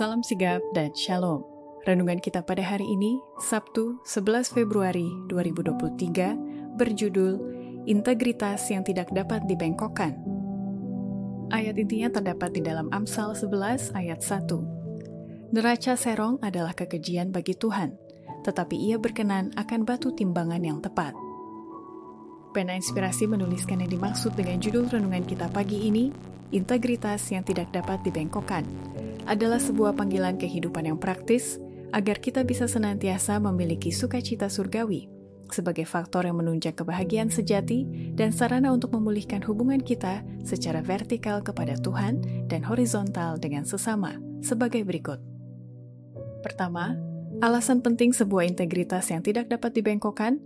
Salam sigap dan shalom. Renungan kita pada hari ini, Sabtu 11 Februari 2023, berjudul Integritas yang tidak dapat dibengkokkan. Ayat intinya terdapat di dalam Amsal 11 ayat 1. Neraca serong adalah kekejian bagi Tuhan, tetapi ia berkenan akan batu timbangan yang tepat. Pena Inspirasi menuliskan yang dimaksud dengan judul renungan kita pagi ini, integritas yang tidak dapat dibengkokkan, adalah sebuah panggilan kehidupan yang praktis agar kita bisa senantiasa memiliki sukacita surgawi sebagai faktor yang menunjang kebahagiaan sejati dan sarana untuk memulihkan hubungan kita secara vertikal kepada Tuhan dan horizontal dengan sesama sebagai berikut. Pertama, alasan penting sebuah integritas yang tidak dapat dibengkokkan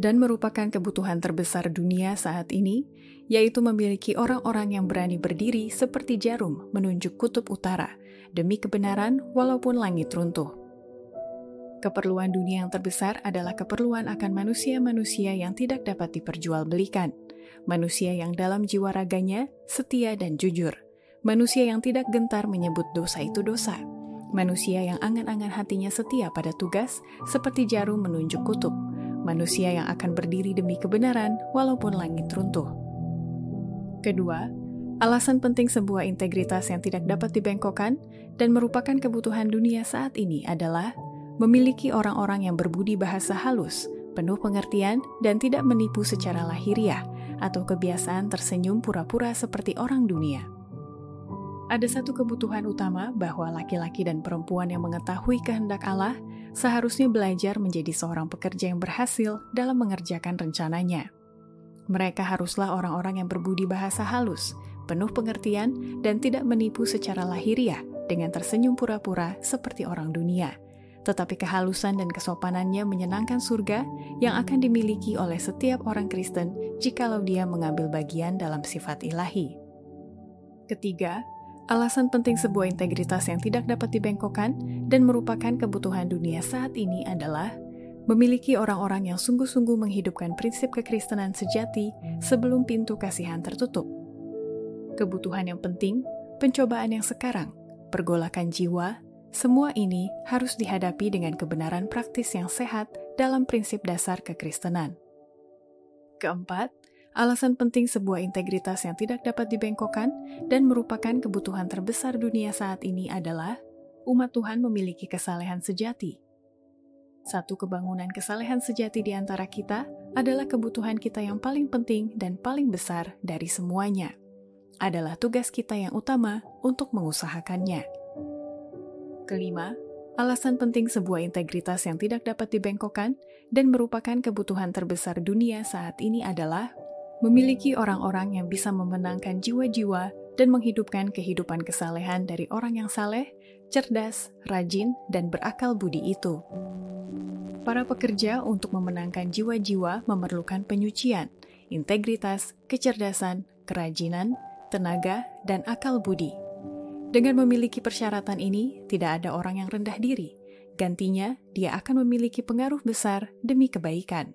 dan merupakan kebutuhan terbesar dunia saat ini, yaitu memiliki orang-orang yang berani berdiri seperti jarum menunjuk kutub utara demi kebenaran walaupun langit runtuh. Keperluan dunia yang terbesar adalah keperluan akan manusia-manusia yang tidak dapat diperjualbelikan, manusia yang dalam jiwa raganya setia dan jujur, manusia yang tidak gentar menyebut dosa itu dosa, manusia yang angan-angan hatinya setia pada tugas seperti jarum menunjuk kutub, manusia yang akan berdiri demi kebenaran walaupun langit runtuh. Kedua, alasan penting sebuah integritas yang tidak dapat dibengkokkan dan merupakan kebutuhan dunia saat ini adalah memiliki orang-orang yang berbudi bahasa halus, penuh pengertian, dan tidak menipu secara lahiriah atau kebiasaan tersenyum pura-pura seperti orang dunia. Ada satu kebutuhan utama bahwa laki-laki dan perempuan yang mengetahui kehendak Allah seharusnya belajar menjadi seorang pekerja yang berhasil dalam mengerjakan rencananya. Mereka haruslah orang-orang yang berbudi bahasa halus, penuh pengertian, dan tidak menipu secara lahiriah dengan tersenyum pura-pura seperti orang dunia. Tetapi kehalusan dan kesopanannya menyenangkan surga yang akan dimiliki oleh setiap orang Kristen jikalau dia mengambil bagian dalam sifat ilahi. Ketiga, Alasan penting sebuah integritas yang tidak dapat dibengkokkan dan merupakan kebutuhan dunia saat ini adalah memiliki orang-orang yang sungguh-sungguh menghidupkan prinsip kekristenan sejati sebelum pintu kasihan tertutup. Kebutuhan yang penting, pencobaan yang sekarang, pergolakan jiwa, semua ini harus dihadapi dengan kebenaran praktis yang sehat dalam prinsip dasar kekristenan. Keempat, Alasan penting sebuah integritas yang tidak dapat dibengkokkan dan merupakan kebutuhan terbesar dunia saat ini adalah umat Tuhan memiliki kesalehan sejati. Satu kebangunan kesalehan sejati di antara kita adalah kebutuhan kita yang paling penting dan paling besar dari semuanya. Adalah tugas kita yang utama untuk mengusahakannya. Kelima, alasan penting sebuah integritas yang tidak dapat dibengkokkan dan merupakan kebutuhan terbesar dunia saat ini adalah memiliki orang-orang yang bisa memenangkan jiwa-jiwa dan menghidupkan kehidupan kesalehan dari orang yang saleh, cerdas, rajin, dan berakal budi itu. Para pekerja untuk memenangkan jiwa-jiwa memerlukan penyucian, integritas, kecerdasan, kerajinan, tenaga, dan akal budi. Dengan memiliki persyaratan ini, tidak ada orang yang rendah diri. Gantinya, dia akan memiliki pengaruh besar demi kebaikan.